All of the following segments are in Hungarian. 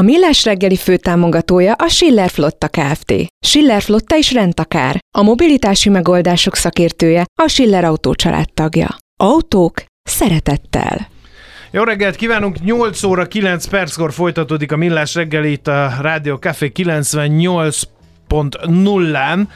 A Millás reggeli főtámogatója a Schiller Flotta Kft. Schiller Flotta is rendtakár. A mobilitási megoldások szakértője a Schiller Autó tagja. Autók szeretettel. Jó reggelt kívánunk! 8 óra 9 perckor folytatódik a Millás reggeli itt a Rádió Café 98.0-án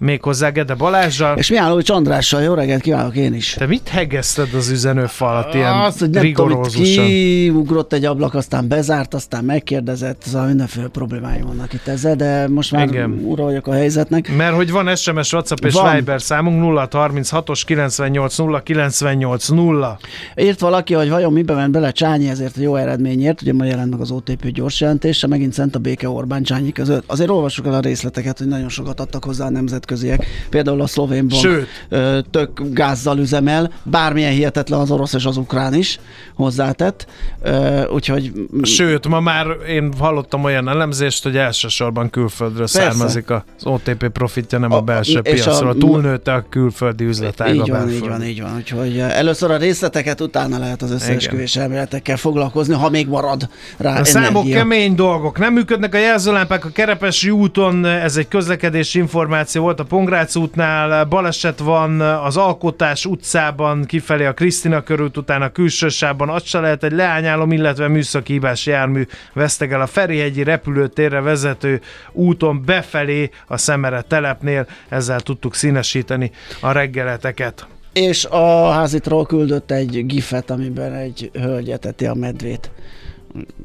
méghozzá Gede Balázsral. És Mihálovics Andrással, jó reggelt kívánok én is. Te mit hegeszted az üzenőfalat ilyen Azt, hogy nem rigorózusan? Tudom, kiugrott egy ablak, aztán bezárt, aztán megkérdezett, szóval mindenféle problémáim vannak itt ezzel, de most már Igen. ura vagyok a helyzetnek. Mert hogy van SMS, WhatsApp és van. Viber számunk 0636-os 98 0 98 0. Írt valaki, hogy vajon miben ment bele Csányi ezért a jó eredményért, ugye ma jelent meg az OTP gyors jelentése, megint Szent a Béke Orbán Csányi között. Azért olvassuk el a részleteket, hogy nagyon sokat adtak hozzá a nemzet nemzetköziek, például a szlovén bank Sőt. tök gázzal üzemel, bármilyen hihetetlen az orosz és az ukrán is hozzátett, úgyhogy... Sőt, ma már én hallottam olyan elemzést, hogy elsősorban külföldről Persze. származik az OTP profitja, nem a, a belső piacról. A, túlnőtte a külföldi üzletág. Így van, így van, így van. Úgyhogy először a részleteket, utána lehet az összeesküvés elméletekkel foglalkozni, ha még marad rá A energia. számok kemény dolgok. Nem működnek a jelzőlámpák a Kerepesi úton, ez egy közlekedési információ volt a Pongrác útnál, baleset van az Alkotás utcában, kifelé a Krisztina körút, után a külsősában, az se lehet egy leányálom, illetve műszaki hibás jármű vesztegel a Ferihegyi repülőtérre vezető úton befelé a Szemere telepnél, ezzel tudtuk színesíteni a reggeleteket. És a házitról küldött egy gifet, amiben egy hölgy eteti a medvét.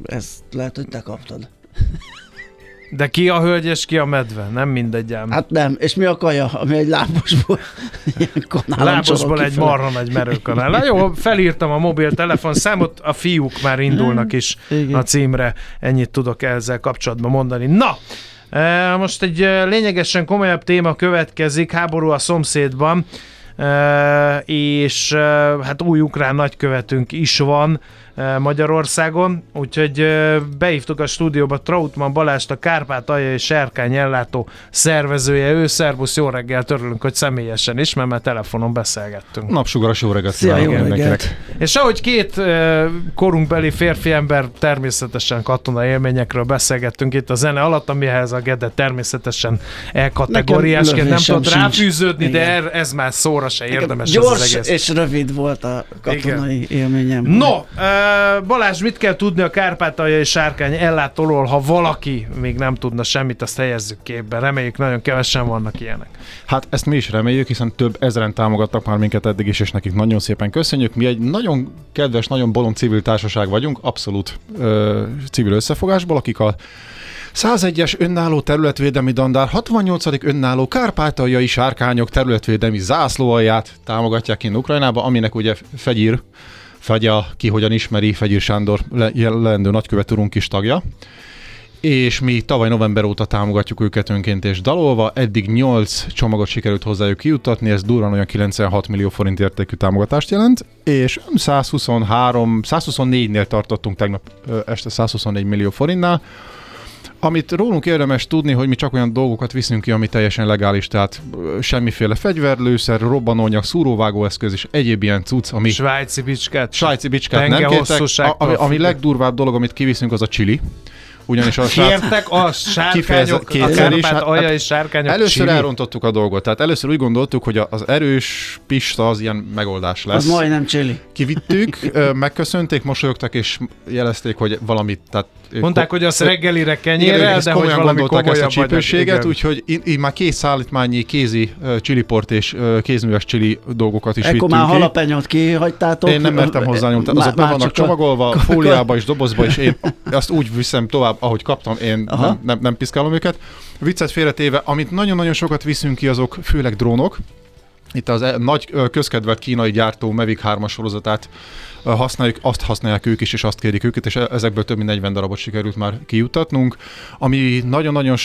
Ezt lehet, hogy te kaptad. De ki a hölgy és ki a medve? Nem mindegy ám. Hát nem. És mi a kaja, ami egy lábosból Lábosból egy marha megy merőkanál. Na jó, felírtam a mobiltelefon számot, a fiúk már indulnak is Igen. a címre. Ennyit tudok ezzel kapcsolatban mondani. Na! E, most egy e, lényegesen komolyabb téma következik, háború a szomszédban, és hát új ukrán nagykövetünk is van, Magyarországon, úgyhogy beívtuk a stúdióba Trautmann Balást, a Kárpát-alja és Serkány ellátó szervezője. Ő, szervusz, jó reggel, örülünk, hogy személyesen is, mert már telefonon beszélgettünk. Napsugaras jó reggelt Szia, jó reggelt. És ahogy két korunkbeli férfi ember természetesen katona élményekről beszélgettünk itt a zene alatt, amihez a Gede természetesen elkategóriásként nem tud ráfűződni, de ez már szóra se érdemes Gyors az egész. és rövid volt a katonai Igen. élményem. No, Balázs, mit kell tudni a Kárpátaljai sárkány ellátóról, ha valaki még nem tudna semmit, azt helyezzük képbe. Reméljük, nagyon kevesen vannak ilyenek. Hát ezt mi is reméljük, hiszen több ezeren támogattak már minket eddig is, és nekik nagyon szépen köszönjük. Mi egy nagyon kedves, nagyon bolond civil társaság vagyunk, abszolút ö, civil összefogásból, akik a 101-es önálló területvédelmi dandár 68. önálló kárpátaljai sárkányok területvédelmi zászlóalját támogatják in Ukrajnába, aminek ugye Fegyír Fegya, ki hogyan ismeri, Fegyír Sándor leendő nagykövet úrunk is tagja és mi tavaly november óta támogatjuk őket önként és dalolva. Eddig 8 csomagot sikerült hozzájuk kijutatni, ez durván olyan 96 millió forint értékű támogatást jelent, és 123, 124-nél tartottunk tegnap este 124 millió forintnál, amit rólunk érdemes tudni, hogy mi csak olyan dolgokat viszünk ki, ami teljesen legális, tehát semmiféle fegyverlőszer, robbanóanyag, szúróvágóeszköz és egyéb ilyen cucc, ami... Svájci bicskát. Svájci bicskát nem kértek. A, ami, ami legdurvább dolog, amit kiviszünk, az a chili ugyanis a Kértek a sárkányok, a Kárpát hát alja és sárkányok Először csili. elrontottuk a dolgot, tehát először úgy gondoltuk, hogy az erős pista az ilyen megoldás lesz. Az majdnem csili. Kivittük, megköszönték, mosolyogtak és jelezték, hogy valamit, tehát Mondták, hogy az reggelire kenyérrel, de hogy valami ezt a csípőséget, úgyhogy így már két szállítmányi kézi csiliport és kézműves csili dolgokat is Ekkor már halapenyot kihagytátok. Én nem mertem hozzányúlni, azok be vannak csomagolva, fóliába és dobozba, és én azt úgy viszem tovább, ahogy kaptam, én nem, nem, nem piszkálom őket. Viccet félretéve, amit nagyon-nagyon sokat viszünk ki, azok főleg drónok, itt az nagy közkedvelt kínai gyártó Mavic 3 sorozatát használjuk, azt használják ők is, és azt kérik őket, és ezekből több mint 40 darabot sikerült már kijutatnunk. Ami nagyon-nagyon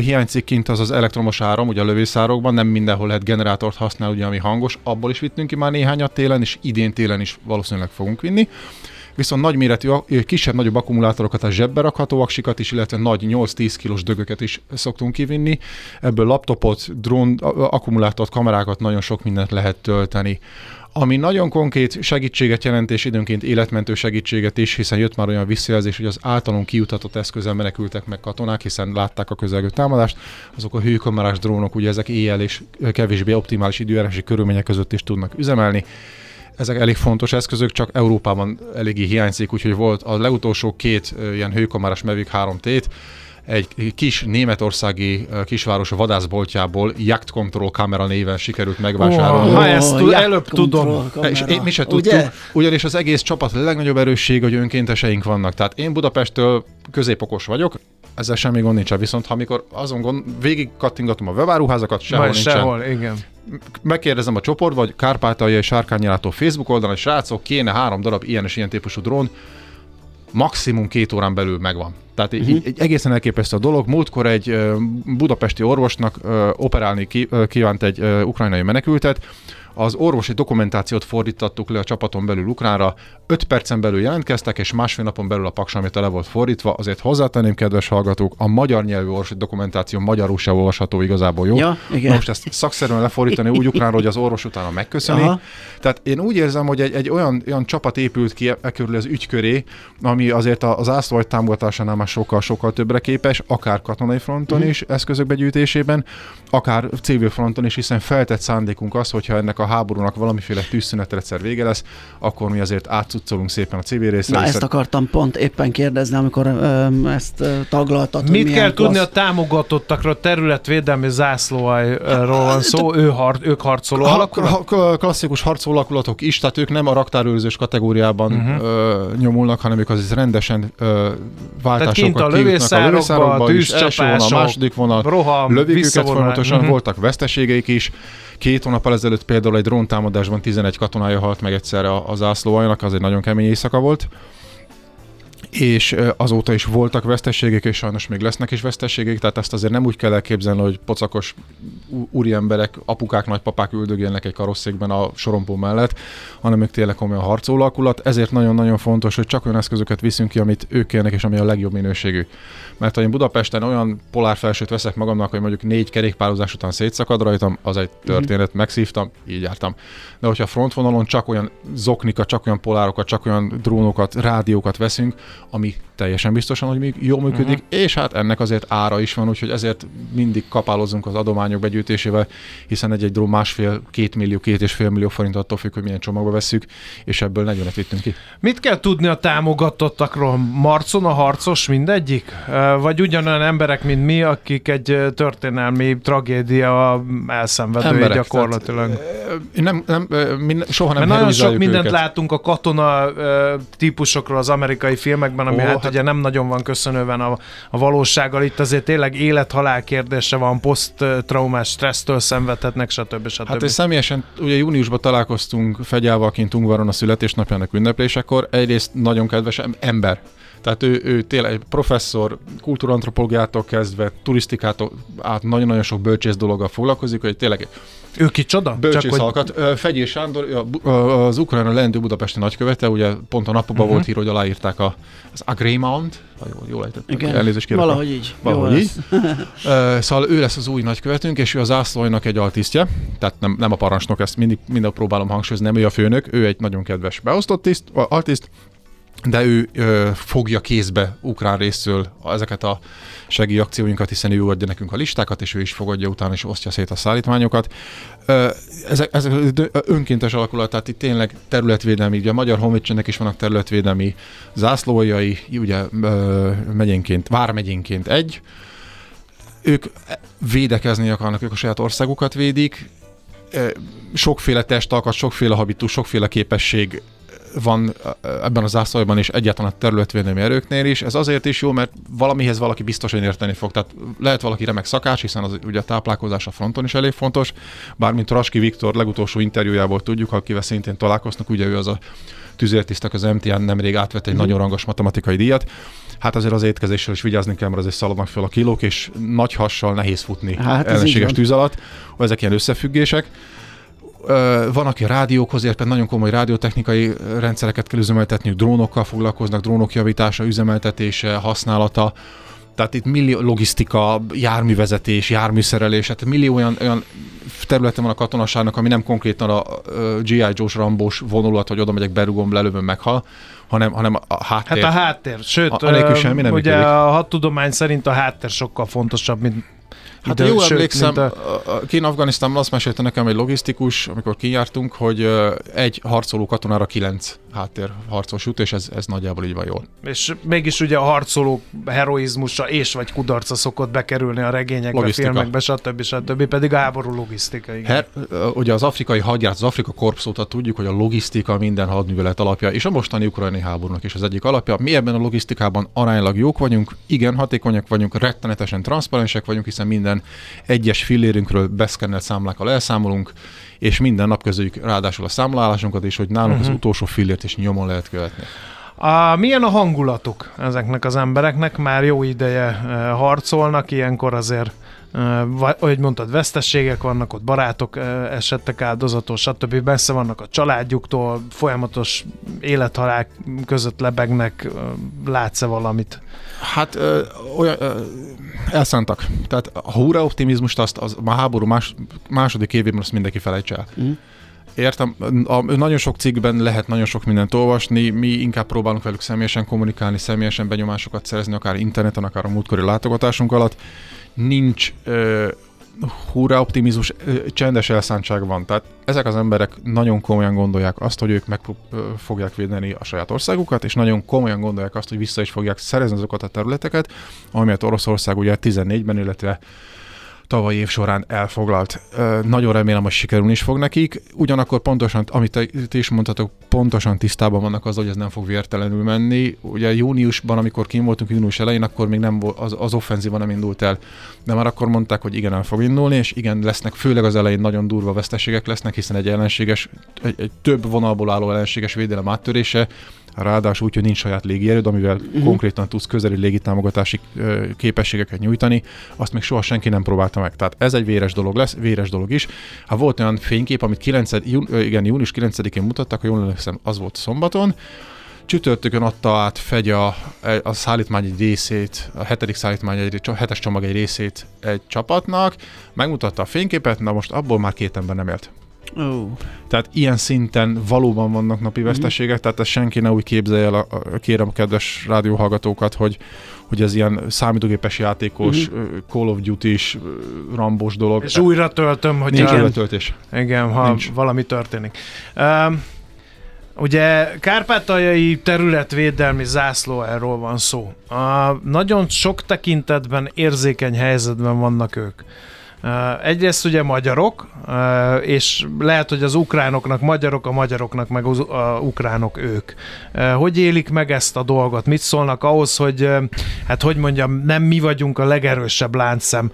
hiányzik kint, az az elektromos áram, ugye a lövészárokban, nem mindenhol lehet generátort használni, ugye, ami hangos, abból is vittünk ki már néhányat télen, és idén télen is valószínűleg fogunk vinni viszont nagyméretű, kisebb-nagyobb akkumulátorokat, a zsebbe rakható aksikat is, illetve nagy 8-10 kilós dögöket is szoktunk kivinni. Ebből laptopot, drón, akkumulátort, kamerákat, nagyon sok mindent lehet tölteni ami nagyon konkrét segítséget jelent, és időnként életmentő segítséget is, hiszen jött már olyan visszajelzés, hogy az általunk kiutatott eszközzel menekültek meg katonák, hiszen látták a közelgő támadást, azok a hőkamerás drónok, ugye ezek éjjel és kevésbé optimális időjárási körülmények között is tudnak üzemelni. Ezek elég fontos eszközök, csak Európában eléggé hiányzik, úgyhogy volt a legutolsó két ilyen hőkamerás Mavic 3T-t, egy kis németországi kisváros vadászboltjából Yacht Control kamera néven sikerült megvásárolni. Oh, ha ezt tud, előbb tudom. És én, mi se tudtuk, Ugye? ugyanis az egész csapat legnagyobb erősség, hogy önkénteseink vannak. Tehát én Budapesttől középokos vagyok, ezzel semmi gond nincsen. Viszont ha amikor azon gond, végig kattingatom a webáruházakat, sehol nincsen. Sehol, igen megkérdezem a csoport, vagy Kárpátaljai Sárkányjárátó Facebook oldalon, hogy srácok, kéne három darab ilyen és ilyen típusú drón, maximum két órán belül megvan. Tehát uh-huh. egy, egy egészen elképesztő a dolog. Múltkor egy uh, budapesti orvosnak uh, operálni ki, uh, kívánt egy uh, ukrajnai menekültet, az orvosi dokumentációt fordítattuk le a csapaton belül ukránra, 5 percen belül jelentkeztek, és másfél napon belül a paksamita le volt fordítva. Azért hozzátenném, kedves hallgatók, a magyar nyelvű orvosi dokumentáció magyarul se olvasható igazából, jó? Ja, igen. most ezt szakszerűen lefordítani úgy ukránra, hogy az orvos utána megköszöni. Aha. Tehát én úgy érzem, hogy egy, egy olyan, olyan csapat épült ki e, körül az ügy köré, ami azért az ászlóaj támogatásánál már sokkal-sokkal többre képes, akár katonai fronton uh-huh. is eszközök begyűjtésében, akár civil fronton is, hiszen feltett szándékunk az, hogyha ennek a háborúnak valamiféle tűzszünetre egyszer vége lesz, akkor mi azért átcuccolunk szépen a civil részre. Na, ezt akartam pont éppen kérdezni, amikor ö, ezt taglaltad. Mit kell klassz... tudni a támogatottakról, területvédelmi zászlóajról van szó, ő har, ők harcoló ha, alakulat? Klasszikus harcoló alakulatok is, tehát ők nem a raktárőrzős kategóriában uh-huh. ö, nyomulnak, hanem ők azért rendesen ö, váltásokat a lövészárokba, a tűzcsapások, a második vonal, roham, lövik őket folyamatosan, uh-huh. voltak veszteségeik is, Két hónap ezelőtt például egy dróntámadásban 11 katonája halt meg egyszerre a, a zászlóajnak, az egy nagyon kemény éjszaka volt és azóta is voltak veszteségek, és sajnos még lesznek is veszteségek, tehát ezt azért nem úgy kell elképzelni, hogy pocakos úriemberek, apukák, nagypapák üldögélnek egy karosszékben a sorompó mellett, hanem ők tényleg komolyan harcoló alakulat. Ezért nagyon-nagyon fontos, hogy csak olyan eszközöket viszünk ki, amit ők kérnek, és ami a legjobb minőségű. Mert ha én Budapesten olyan polárfelsőt veszek magamnak, hogy mondjuk négy kerékpározás után szétszakad rajtam, az egy történet, mm. megszívtam, így jártam. De hogyha frontvonalon csak olyan zoknikat, csak olyan polárokat, csak olyan drónokat, rádiókat veszünk, ami teljesen biztosan, hogy még jól működik, uh-huh. és hát ennek azért ára is van, úgyhogy ezért mindig kapálozunk az adományok begyűjtésével, hiszen egy-egy drón másfél, két millió, két és fél millió forint attól függ, hogy milyen csomagba veszük, és ebből 40 vittünk ki. Mit kell tudni a támogatottakról? Marcon a harcos mindegyik? Vagy ugyanolyan emberek, mint mi, akik egy történelmi tragédia elszenvedői emberek, gyakorlatilag? Tehát, nem, nem, mind, soha nem Mert nagyon sok mindent őket. látunk a katona típusokról az amerikai filmekben, ami oh, hát, hát ugye nem nagyon van köszönőven a, a valósággal. Itt azért tényleg élet-halál kérdése van, poszttraumás stressztől szenvedhetnek, stb. stb. Hát és személyesen ugye júniusban találkoztunk Fegyával kint Ungvaron a születésnapjának ünneplésekor. Egyrészt nagyon kedves ember, tehát ő, ő tényleg professzor, kultúrantropológiától kezdve, turisztikától át nagyon-nagyon sok bölcsész dologgal foglalkozik, hogy tényleg ő kicsoda? Bölcsész Csak hogy... Fegyér Sándor, az Ukrajna lendő budapesti nagykövete, ugye pont a napokban uh-huh. volt hír, hogy aláírták a, az agreement, ha jól, jól ejtettem, Igen, elnézést kérek. Valahogy így. Valahogy így. szóval ő lesz az új nagykövetünk, és ő az zászlóinak egy altisztje, tehát nem, nem a parancsnok, ezt mindig, mindig próbálom hangsúlyozni, nem ő a főnök, ő egy nagyon kedves beosztott tiszt, altiszt, de ő ö, fogja kézbe ukrán részről ezeket a segélyakcióinkat, hiszen ő adja nekünk a listákat, és ő is fogadja utána, és osztja szét a szállítmányokat. Ezek, ezek önkéntes alakulat, tehát itt tényleg területvédelmi, ugye a Magyar Honvédségnek is vannak területvédelmi zászlójai, ugye ö, megyénként, vármegyénként egy, ők védekezni akarnak, ők a saját országukat védik, sokféle testalkat, sokféle habitus, sokféle képesség van ebben az zászlóban és egyáltalán a területvédelmi erőknél is. Ez azért is jó, mert valamihez valaki biztosan érteni fog. Tehát lehet valaki remek szakács, hiszen az ugye a táplálkozás a fronton is elég fontos. Bármint Raski Viktor legutolsó interjújából tudjuk, akivel szintén találkoznak, ugye ő az a tüzértisztek az MTN nemrég átvett egy mm. nagyon rangos matematikai díjat. Hát azért az étkezéssel is vigyázni kell, mert azért szaladnak fel a kilók, és nagy hassal nehéz futni hát ellenséges tűz alatt. Ezek ilyen összefüggések van, aki a rádiókhoz ért, nagyon komoly rádiótechnikai rendszereket kell üzemeltetni, drónokkal foglalkoznak, drónok javítása, üzemeltetése, használata, tehát itt millió logisztika, járművezetés, járműszerelés, tehát millió olyan, olyan területe van a katonaságnak, ami nem konkrétan a G.I. Joe-s rambós vonulat, hogy oda megyek, berugom, lelövöm, meghal, hanem, hanem a háttér. Hát a háttér, sőt, a, semmi nem ugye működik. a hadtudomány szerint a háttér sokkal fontosabb, mint Hát ide, jól sőt, emlékszem, a... kín Afganisztánban azt mesélte nekem egy logisztikus, amikor kijártunk, hogy egy harcoló katonára kilenc háttér harcos jut, és ez, ez nagyjából így van jól. És mégis ugye a harcoló heroizmusa és vagy kudarca szokott bekerülni a regényekbe, logisztika. filmekbe, stb. stb. pedig a háború logisztika. Igen. Her, ugye az afrikai hadjárat, az Afrika korpszóta tudjuk, hogy a logisztika minden hadművelet alapja, és a mostani ukrajnai háborúnak is az egyik alapja. Mi ebben a logisztikában aránylag jók vagyunk, igen, hatékonyak vagyunk, rettenetesen transzparensek vagyunk, hiszen minden egyes fillérünkről beszkennelt számlákkal elszámolunk, és minden nap közöljük ráadásul a számlálásunkat is, hogy nálunk uh-huh. az mhm. utolsó fillért is nyomon lehet követni. A, milyen a hangulatuk ezeknek az embereknek? Már jó ideje e, harcolnak, ilyenkor azért ahogy mondtad, vesztességek vannak, ott barátok esettek áldozatos, stb. Messze vannak a családjuktól, folyamatos élethalál között lebegnek, látsz-e valamit? Hát ö, olyan, ö, elszántak. Tehát a húra optimizmust azt az, a háború más, második évében azt mindenki felejts el. Mm. Értem, nagyon sok cikkben lehet nagyon sok mindent olvasni, mi inkább próbálunk velük személyesen kommunikálni, személyesen benyomásokat szerezni, akár interneten, akár a múltkori látogatásunk alatt nincs ö, húra optimizmus, csendes elszántság van. Tehát ezek az emberek nagyon komolyan gondolják azt, hogy ők meg fogják védeni a saját országukat, és nagyon komolyan gondolják azt, hogy vissza is fogják szerezni azokat a területeket, amelyet Oroszország ugye 14-ben, illetve tavalyi év során elfoglalt. Nagyon remélem, hogy sikerülni is fog nekik. Ugyanakkor pontosan, amit te, is mondhatok, pontosan tisztában vannak az, hogy ez nem fog vértelenül menni. Ugye júniusban, amikor kim voltunk június elején, akkor még nem volt, az, az offenzíva nem indult el. De már akkor mondták, hogy igen, el fog indulni, és igen, lesznek, főleg az elején nagyon durva veszteségek lesznek, hiszen egy ellenséges, egy, egy több vonalból álló ellenséges védelem áttörése ráadásul úgy, hogy nincs saját légierőd, amivel uh-huh. konkrétan tudsz közeli légitámogatási képességeket nyújtani, azt még soha senki nem próbálta meg. Tehát ez egy véres dolog lesz, véres dolog is. Ha volt olyan fénykép, amit 9, jún, igen, június 9-én mutattak, ha jól emlékszem, az volt szombaton, Csütörtökön adta át Fegy a, a szállítmány egy részét, a hetedik szállítmány egy, a hetes csomag egy részét egy csapatnak, megmutatta a fényképet, na most abból már két ember nem élt. Oh. Tehát ilyen szinten valóban vannak napi mhm. veszteségek, mm-hmm. tehát ezt senki ne úgy képzelje el, a, a, kérem a kedves rádióhallgatókat, hogy, hogy ez ilyen számítógépes játékos, mm-hmm. Call of Duty-s, rambos dolog. És újra töltöm, hogy Nincs újra töltés. Igen, ha Nincs. valami történik. Um, Ugye kárpátaljai területvédelmi zászló erről van szó. A, nagyon sok tekintetben érzékeny helyzetben vannak ők. Egyrészt ugye magyarok, és lehet, hogy az ukránoknak magyarok, a magyaroknak meg az ukránok ők. Hogy élik meg ezt a dolgot? Mit szólnak ahhoz, hogy hát hogy mondjam, nem mi vagyunk a legerősebb láncszem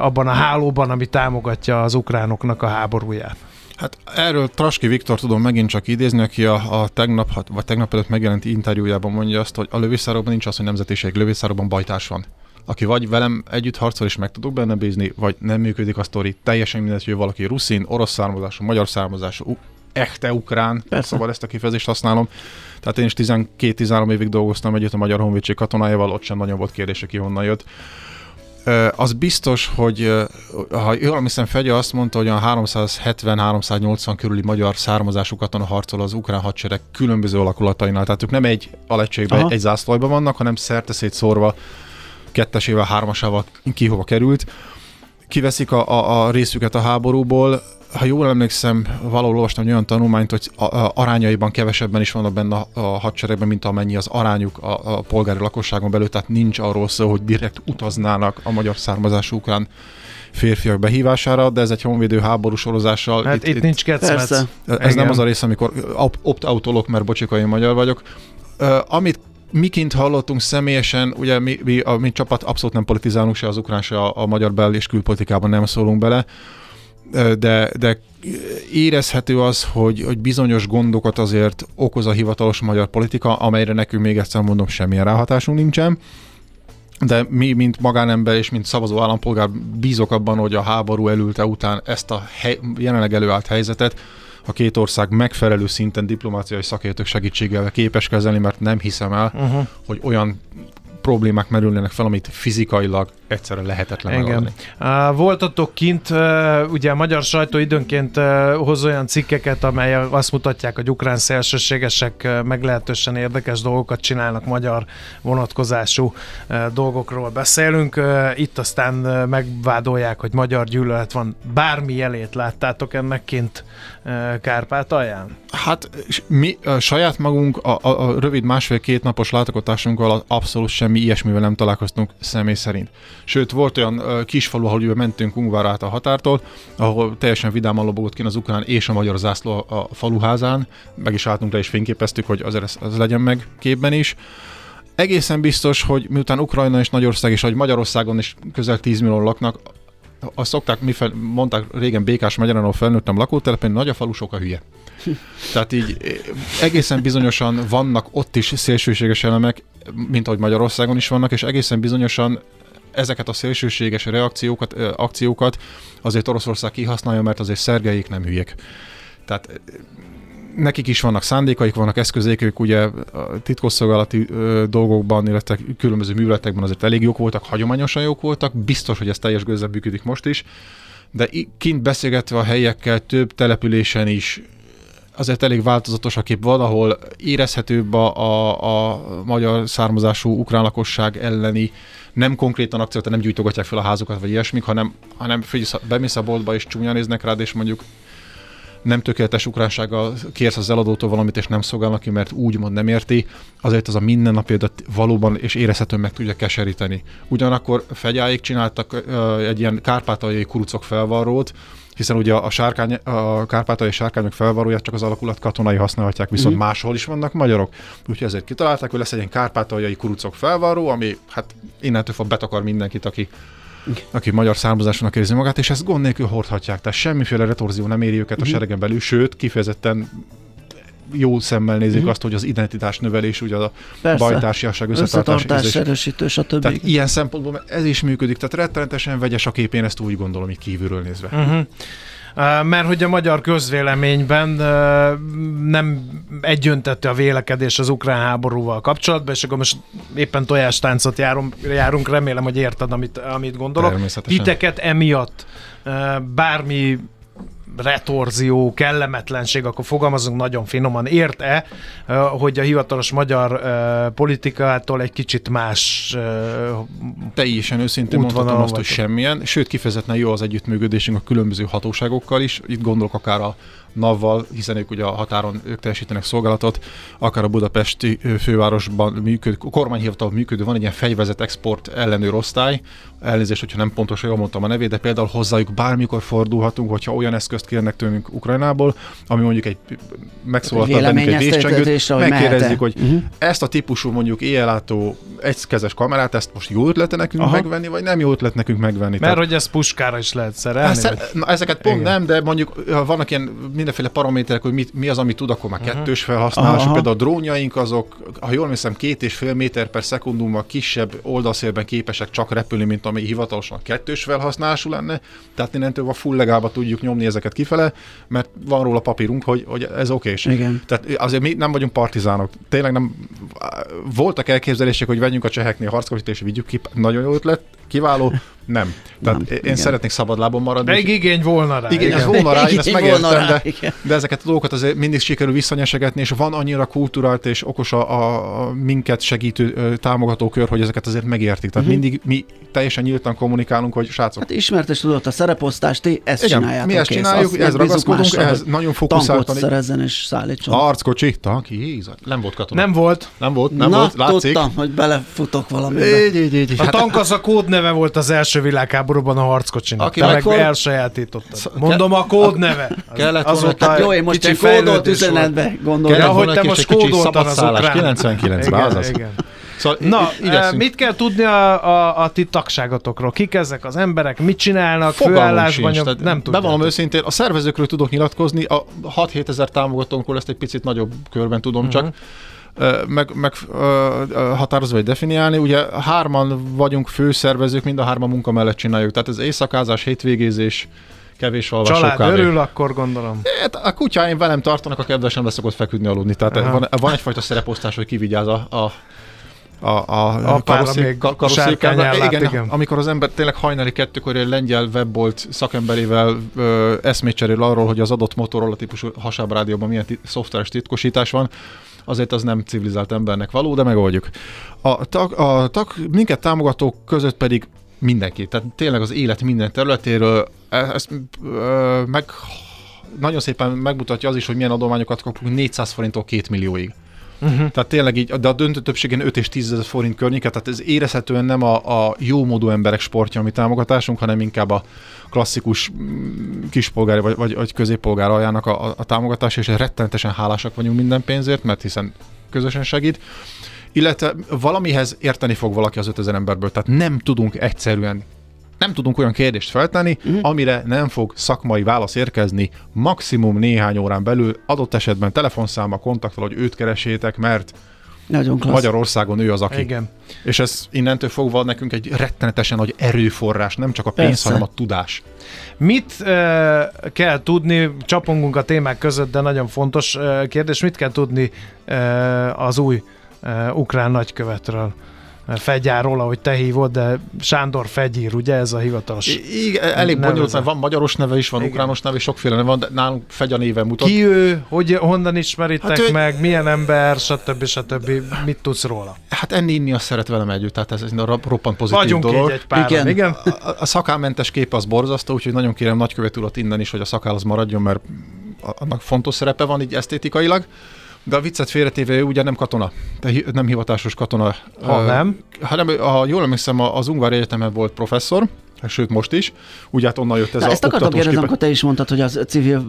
abban a hálóban, ami támogatja az ukránoknak a háborúját? Hát erről Traski Viktor tudom megint csak idézni, aki a, a tegnap, vagy tegnap előtt megjelent interjújában mondja azt, hogy a lövészárokban nincs az, hogy nemzetiség, lövészárokban bajtárs van aki vagy velem együtt harcol és meg tudok benne bízni, vagy nem működik a sztori, teljesen mindegy, hogy valaki ruszin, orosz származású, magyar származású, echte ukrán, Persze. szóval ezt a kifejezést használom. Tehát én is 12-13 évig dolgoztam együtt a Magyar Honvédség katonájával, ott sem nagyon volt kérdése, ki honnan jött. Az biztos, hogy ha jól hiszem, Fegye azt mondta, hogy a 370-380 körüli magyar származású katona harcol az ukrán hadsereg különböző alakulatainál. Tehát ők nem egy alegységben, egy, egy zászlajban vannak, hanem szerte szétszórva kettesével, hármasával ki hova került. Kiveszik a, a, a részüket a háborúból, ha jól emlékszem, valahol olvastam egy olyan tanulmányt, hogy a, a, arányaiban kevesebben is vannak benne a, a hadseregben, mint amennyi az arányuk a, a polgári lakosságon belül, tehát nincs arról szó, hogy direkt utaznának a magyar származású ukrán férfiak behívására, de ez egy honvédő háború sorozással. Hát itt, itt, itt nincs kecmec. Ez Igen. nem az a rész, amikor opt-outolok, mert bocsikai magyar vagyok. Uh, amit miként hallottunk személyesen, ugye mi, mi, a mi csapat abszolút nem politizálunk, se az ukrán, se a, a magyar bel- és külpolitikában nem szólunk bele, de, de érezhető az, hogy, hogy bizonyos gondokat azért okoz a hivatalos magyar politika, amelyre nekünk még egyszer mondom, semmilyen ráhatásunk nincsen. De mi, mint magánember és mint szavazó állampolgár bízok abban, hogy a háború elülte után ezt a hely, jelenleg előállt helyzetet a két ország megfelelő szinten diplomáciai szakértők segítségével képes kezelni, mert nem hiszem el, uh-huh. hogy olyan problémák merülnének fel, amit fizikailag egyszerre lehetetlen Igen. Uh, voltatok kint, ugye a magyar sajtó időnként hoz olyan cikkeket, amelyek azt mutatják, hogy ukrán szélsőségesek meglehetősen érdekes dolgokat csinálnak, magyar vonatkozású dolgokról beszélünk. Itt aztán megvádolják, hogy magyar gyűlölet van. Bármi jelét láttátok ennek kint Kárpátalján? Hát mi a saját magunk a, a, a rövid másfél-két napos látogatásunkkal abszolút semmi ilyesmivel nem találkoztunk személy szerint. Sőt, volt olyan uh, kisfalu, ahol mentünk Ungvár át a határtól, ahol teljesen vidáman lobogott ki az ukrán és a magyar zászló a, faluházán, meg is álltunk le és fényképeztük, hogy azért ez, ez legyen meg képben is. Egészen biztos, hogy miután Ukrajna és Nagyország és hogy Magyarországon is közel 10 millió laknak, azt szokták, mi fel, mondták régen Békás Magyarán, ahol felnőttem lakótelepen, nagy a falu, sok a hülye. Tehát így egészen bizonyosan vannak ott is szélsőséges elemek, mint ahogy Magyarországon is vannak, és egészen bizonyosan ezeket a szélsőséges reakciókat, akciókat azért Oroszország kihasználja, mert azért szergeik nem hülyek. Tehát nekik is vannak szándékaik, vannak eszközék, ők ugye a titkosszolgálati dolgokban, illetve különböző műveletekben azért elég jók voltak, hagyományosan jók voltak, biztos, hogy ez teljes gőzzel működik most is, de kint beszélgetve a helyekkel több településen is azért elég változatos a kép. Van, érezhetőbb a, a, a magyar származású ukrán lakosság elleni nem konkrétan akciót, nem gyújtogatják fel a házukat, vagy ilyesmik, hanem, hanem bemész a boltba és csúnya néznek rád, és mondjuk nem tökéletes ukránsággal kérsz az eladótól valamit, és nem szolgál neki, mert úgymond nem érti, azért az a mindennapi valóban és érezhetően meg tudja keseríteni. Ugyanakkor fegyáig csináltak egy ilyen kárpátaljai kurucok felvarrót, hiszen ugye a, sárkány, a kárpátai sárkányok felvarróját csak az alakulat katonai használhatják, viszont mm. máshol is vannak magyarok. Úgyhogy ezért kitalálták, hogy lesz egy ilyen kárpátaljai kurucok felvarró, ami hát innentől fog betakar mindenkit, aki aki magyar származásúnak érzi magát, és ezt gond nélkül hordhatják. Tehát semmiféle retorzió nem éri őket a mhm. seregen belül, sőt, kifejezetten jó szemmel nézik uh-huh. azt, hogy az identitás növelés, ugye a Persze. bajtársiasság, összetartás, összetartás erősítő, stb. Tehát ilyen szempontból ez is működik, tehát rettenetesen vegyes a kép, én ezt úgy gondolom, így kívülről nézve. Uh-huh mert hogy a magyar közvéleményben nem egyöntető a vélekedés az ukrán háborúval kapcsolatban, és akkor most éppen tojástáncot járunk, járunk remélem, hogy érted, amit, amit gondolok. Titeket emiatt bármi retorzió, kellemetlenség, akkor fogalmazunk nagyon finoman, ért-e, hogy a hivatalos magyar politikától egy kicsit más Teljesen őszintén mondhatom azt, hogy semmilyen, sőt kifejezetten jó az együttműködésünk a különböző hatóságokkal is, itt gondolok akár a NAV-val, hiszen ők ugye a határon ők teljesítenek szolgálatot, akár a budapesti fővárosban működő, kormányhivatal működő, van egy ilyen fegyvezet export ellenőr osztály, elnézést, hogyha nem pontosan jól mondtam a nevét, de például hozzájuk bármikor fordulhatunk, hogyha olyan eszközt kérnek tőlünk Ukrajnából, ami mondjuk egy megszólaltat bennünk egy vészcsengőt, megkérdezzük, hogy uh-huh. ezt a típusú mondjuk éjjelátó egykezes kamerát, ezt most jó ötlete nekünk Aha. megvenni, vagy nem jó ötlet nekünk megvenni. Mert Tehát, hogy ez puskára is lehet szerelni. Ezt, vagy? na, ezeket pont Igen. nem, de mondjuk vannak ilyen mindenféle paraméterek, hogy mit, mi az, amit tud, akkor már uh-huh. kettős felhasználás. Aha. Például a drónjaink azok, ha jól hiszem, két és fél méter per szekundummal kisebb oldalszélben képesek csak repülni, mint ami hivatalosan kettős felhasználású lenne. Tehát innentől a full legába tudjuk nyomni ezeket kifele, mert van róla papírunk, hogy, hogy ez oké. Igen. Tehát azért mi nem vagyunk partizánok. Tényleg nem voltak elképzelések, hogy vegyünk a cseheknél harckocsit és vigyük ki. Nagyon jó ötlet, kiváló, nem. Tehát nem, én igen. szeretnék szabadlábon maradni. De igény volna rá. Igény, igen. volna rá, én ezt megértem, rá, de, de ezeket a dolgokat azért mindig sikerül visszanyesegetni, és van annyira kulturált és okos a, a, minket segítő támogató kör, hogy ezeket azért megértik. Tehát uh-huh. mindig mi teljesen nyíltan kommunikálunk, hogy srácok. Hát ismertes tudott a szereposztást, ti ezt igen, csináljátok. Mi ezt csináljuk, ez ragaszkodunk, ez nagyon fókuszáltan. Tankot szerezzen és szállítson. Arckocsi, tank, nem volt katona. Nem volt. Nem volt, nem Na, volt, látszik. tudtam, hogy belefutok valamibe. Így, így, így. A tank az a kódnev kódneve volt az első világháborúban a harckocsinak. Aki Te meg for... elsajátítottad. Mondom a kódneve. Kellett Azóta hát jó, én most egy kódolt üzenetbe gondolom. Ja, hogy te most kódoltad az ukrán. 99-ben, azaz. Igen. Szóval Na, igyekszünk. mit kell tudni a, a, a ti tagságotokról? Kik ezek az emberek? Mit csinálnak? Főállásban? Nyom, nem tudom. Bevallom őszintén, a szervezőkről tudok nyilatkozni, a 6-7 ezer támogatónkról ezt egy picit nagyobb körben tudom uh-huh. csak meg, meg határozva vagy definiálni. Ugye hárman vagyunk főszervezők, mind a hárman munka mellett csináljuk. Tehát ez éjszakázás, hétvégézés, kevés alvás, Család örül, akkor gondolom. Hát a kutyáim velem tartanak, a kedvesem leszokott feküdni aludni. Tehát van, van egyfajta szereposztás, hogy kivigyáz a, a a, a, a karosszék, igen, igen, amikor az ember tényleg hajnali kettőkor egy lengyel webbolt szakemberével ö, eszmét cserél arról, hogy az adott Motorola típusú hasábrádióban milyen t- szoftveres titkosítás van, azért az nem civilizált embernek való, de megoldjuk. A, tag, a tag, minket támogatók között pedig mindenki, tehát tényleg az élet minden területéről, e, ezt meg nagyon szépen megmutatja az is, hogy milyen adományokat kapunk 400 forinttól 2 millióig. Uh-huh. Tehát tényleg így, de a döntő többségen 5 és 10 ezer forint környéket, tehát ez érezhetően nem a, a jó módú emberek sportja, ami támogatásunk, hanem inkább a klasszikus mm, kispolgári vagy, vagy, vagy középpolgár aljának a, a, a támogatás, és rettenetesen hálásak vagyunk minden pénzért, mert hiszen közösen segít illetve valamihez érteni fog valaki az 5000 emberből, tehát nem tudunk egyszerűen nem tudunk olyan kérdést feltenni, uh-huh. amire nem fog szakmai válasz érkezni maximum néhány órán belül, adott esetben telefonszáma, kontakttal, hogy őt keresétek, mert nagyon klassz. Magyarországon ő az, aki. Igen. És ez innentől fogva nekünk egy rettenetesen nagy erőforrás, nem csak a pénz, Persze. hanem a tudás. Mit uh, kell tudni, csapongunk a témák között, de nagyon fontos uh, kérdés, mit kell tudni uh, az új uh, ukrán nagykövetről? Fegyáról, ahogy te hívod, de Sándor Fegyír, ugye ez a hivatalos Igen, elég bonyolult, mert van magyaros neve is, van Igen. ukrános neve sokféle neve van, de nálunk Fegya néven mutat. Ki ő, hogy, honnan ismeritek hát ő... meg, milyen ember, stb. stb. Mit tudsz róla? Hát enni inni azt szeret velem együtt, tehát ez egy roppant pozitív Vagyunk dolog. Így egy páran. Igen. Igen. A, a szakámentes kép az borzasztó, úgyhogy nagyon kérem nagykövet urat innen is, hogy a szakál az maradjon, mert annak fontos szerepe van így esztétikailag. De a viccet félretéve ő ugye nem katona, de nem hivatásos katona. Ha uh, nem? Hanem, ha jól emlékszem, az Ungvár Egyetemen volt professzor, sőt most is, úgy hát onnan jött ez Na, a Ezt akartam kérdezni, amikor te is mondtad, hogy az civil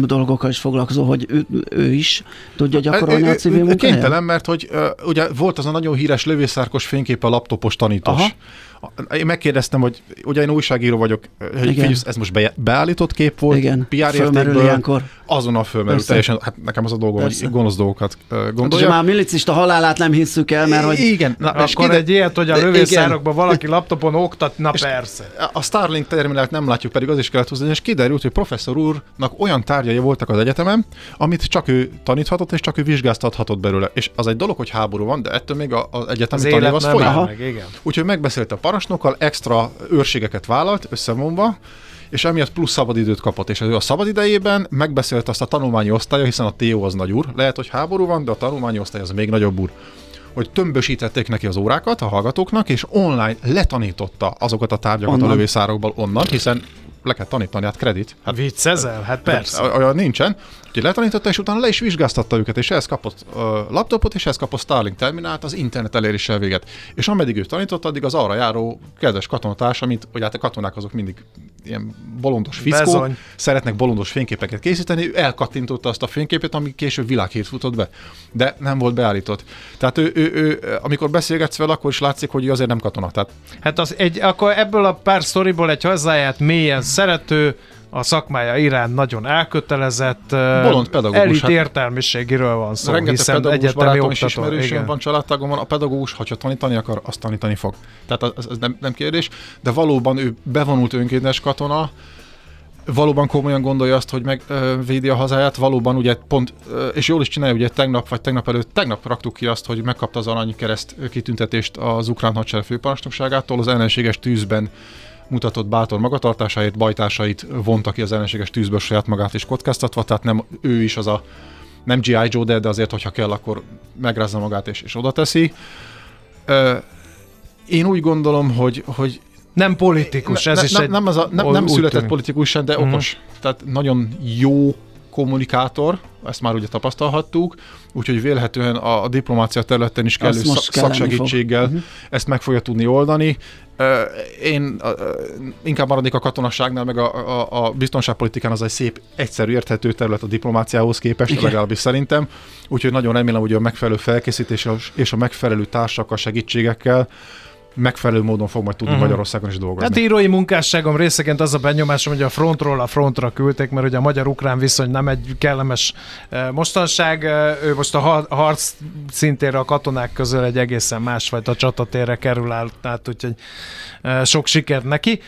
dolgokkal is foglalkozó, hogy ő, ő is tudja gyakorolni a civil munkáját? Kénytelen, mert hogy uh, ugye volt az a nagyon híres lövészárkos fénykép a laptopos tanítós. Aha én megkérdeztem, hogy ugye én újságíró vagyok, hogy figyelj, ez most be, beállított kép volt, Igen. PR értékből, azonnal fölmerül Persze. teljesen, hát nekem az a dolgom, Persze. hogy gonosz dolgokat gondolja. Hát, már millicista halálát nem hisszük el, mert hogy... Igen. Na, és akkor egy ilyet, hogy a lövészárokban valaki laptopon oktat, na és persze. A Starlink terminált nem látjuk, pedig az is kellett hozni, és kiderült, hogy professzor úrnak olyan tárgyai voltak az egyetemen, amit csak ő taníthatott, és csak ő vizsgáztathatott belőle. És az egy dolog, hogy háború van, de ettől még az egyetemi tanév az folyik. Úgyhogy megbeszélte a parancsnokkal, extra őrségeket vállalt, összevonva, és emiatt plusz szabadidőt kapott, és ő a szabadidejében megbeszélt azt a tanulmányi osztálya, hiszen a TO az nagy úr, lehet, hogy háború van, de a tanulmányi osztály az még nagyobb úr hogy tömbösítették neki az órákat a hallgatóknak, és online letanította azokat a tárgyakat onnan. a lövészárokból onnan, hiszen le kell tanítani, hát kredit. Hát, Viccezel? Hát persze. Olyan nincsen. Úgyhogy letanította, és utána le is vizsgáztatta őket, és ehhez kapott uh, laptopot, és ehhez kapott Starlink terminált az internet eléréssel véget. És ameddig ő tanított, addig az arra járó kedves katonatárs, amit, hogy hát a katonák azok mindig ilyen bolondos fiszkó, Bezony. szeretnek bolondos fényképeket készíteni, ő elkattintotta azt a fényképet, ami később világhét futott be, de nem volt beállított. Tehát ő, ő, ő, amikor beszélgetsz vele, akkor is látszik, hogy ő azért nem katona. Tehát... Hát az egy, akkor ebből a pár sztoriból egy hazáját mélyen szerető, a szakmája iránt nagyon elkötelezett, Bolond pedagógus. Elit hát értelmiségiről van szó, Rengeteg hiszen pedagógus barátom is ismerősöm van, családtagom van, a pedagógus, ha tanítani akar, azt tanítani fog. Tehát ez, ez nem, nem kérdés, de valóban ő bevonult önkéntes katona, valóban komolyan gondolja azt, hogy megvédi a hazáját, valóban ugye pont, és jól is csinálja, ugye tegnap vagy tegnap előtt, tegnap raktuk ki azt, hogy megkapta az arany kereszt kitüntetést az ukrán hadsereg főparancsnokságától, az ellenséges tűzben mutatott bátor magatartásáért, bajtársait vonta ki az ellenséges tűzből saját magát is kockáztatva, tehát nem ő is az a nem G.I. Joe, de, de azért, hogyha kell, akkor megrázza magát és, és oda teszi. Én úgy gondolom, hogy, hogy nem politikus, ne, ez ne, is nem, egy... Nem, az a, nem, nem született politikus sem, de uh-huh. okos. Tehát nagyon jó kommunikátor, ezt már ugye tapasztalhattuk, úgyhogy vélhetően a, a diplomácia területen is kellő szak, szaksegítséggel fog. Mhm. ezt meg fogja tudni oldani. Én inkább maradnék a katonaságnál, meg a, a, a biztonságpolitikán az egy szép, egyszerű, érthető terület a diplomáciához képest, Igen. legalábbis szerintem. Úgyhogy nagyon remélem, hogy a megfelelő felkészítés és a megfelelő társakkal, segítségekkel megfelelő módon fog majd tudni uh-huh. Magyarországon is dolgozni. Hát írói munkásságom részeként az a benyomásom, hogy a frontról a frontra küldték, mert ugye a magyar-ukrán viszony nem egy kellemes eh, mostanság. Eh, ő most a harc szintére a katonák közül egy egészen másfajta csatatérre kerül át, tehát úgyhogy eh, sok sikert neki.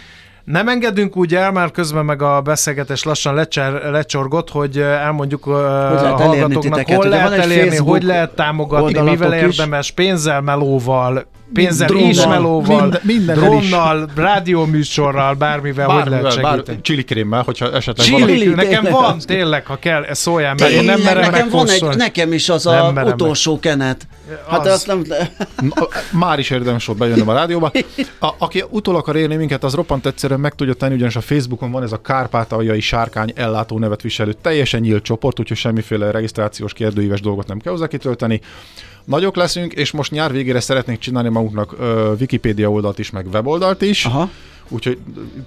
Nem engedünk úgy el, már közben meg a beszélgetés lassan lecser, lecsorgott, hogy elmondjuk hogy a hallgatóknak, hol lehet elérni, hogy lehet támogatni, mivel érdemes, pénzzel, melóval, pénzzel drónnal, és melóval, minden, minden drónnal, rádióműsorral, bármivel, bármivel, hogy lehet segíteni. Bár, krémmel, hogyha esetleg Chili, valaki... Nekem van, tényleg, ha kell, ez szóljál meg, én nem merem nekem van egy, Nekem is az a utolsó meg. kenet. Hát az. azt nem... Már is érdemes volt bejönnöm a rádióba. A, aki utol akar érni minket, az roppant egyszerűen meg tudja tenni, ugyanis a Facebookon van ez a Kárpátaljai Sárkány ellátó nevet viselő teljesen nyílt csoport, úgyhogy semmiféle regisztrációs kérdőíves dolgot nem kell hozzá kitölteni. Nagyok leszünk, és most nyár végére szeretnénk csinálni magunknak uh, Wikipédia oldalt is, meg weboldalt is. Aha úgyhogy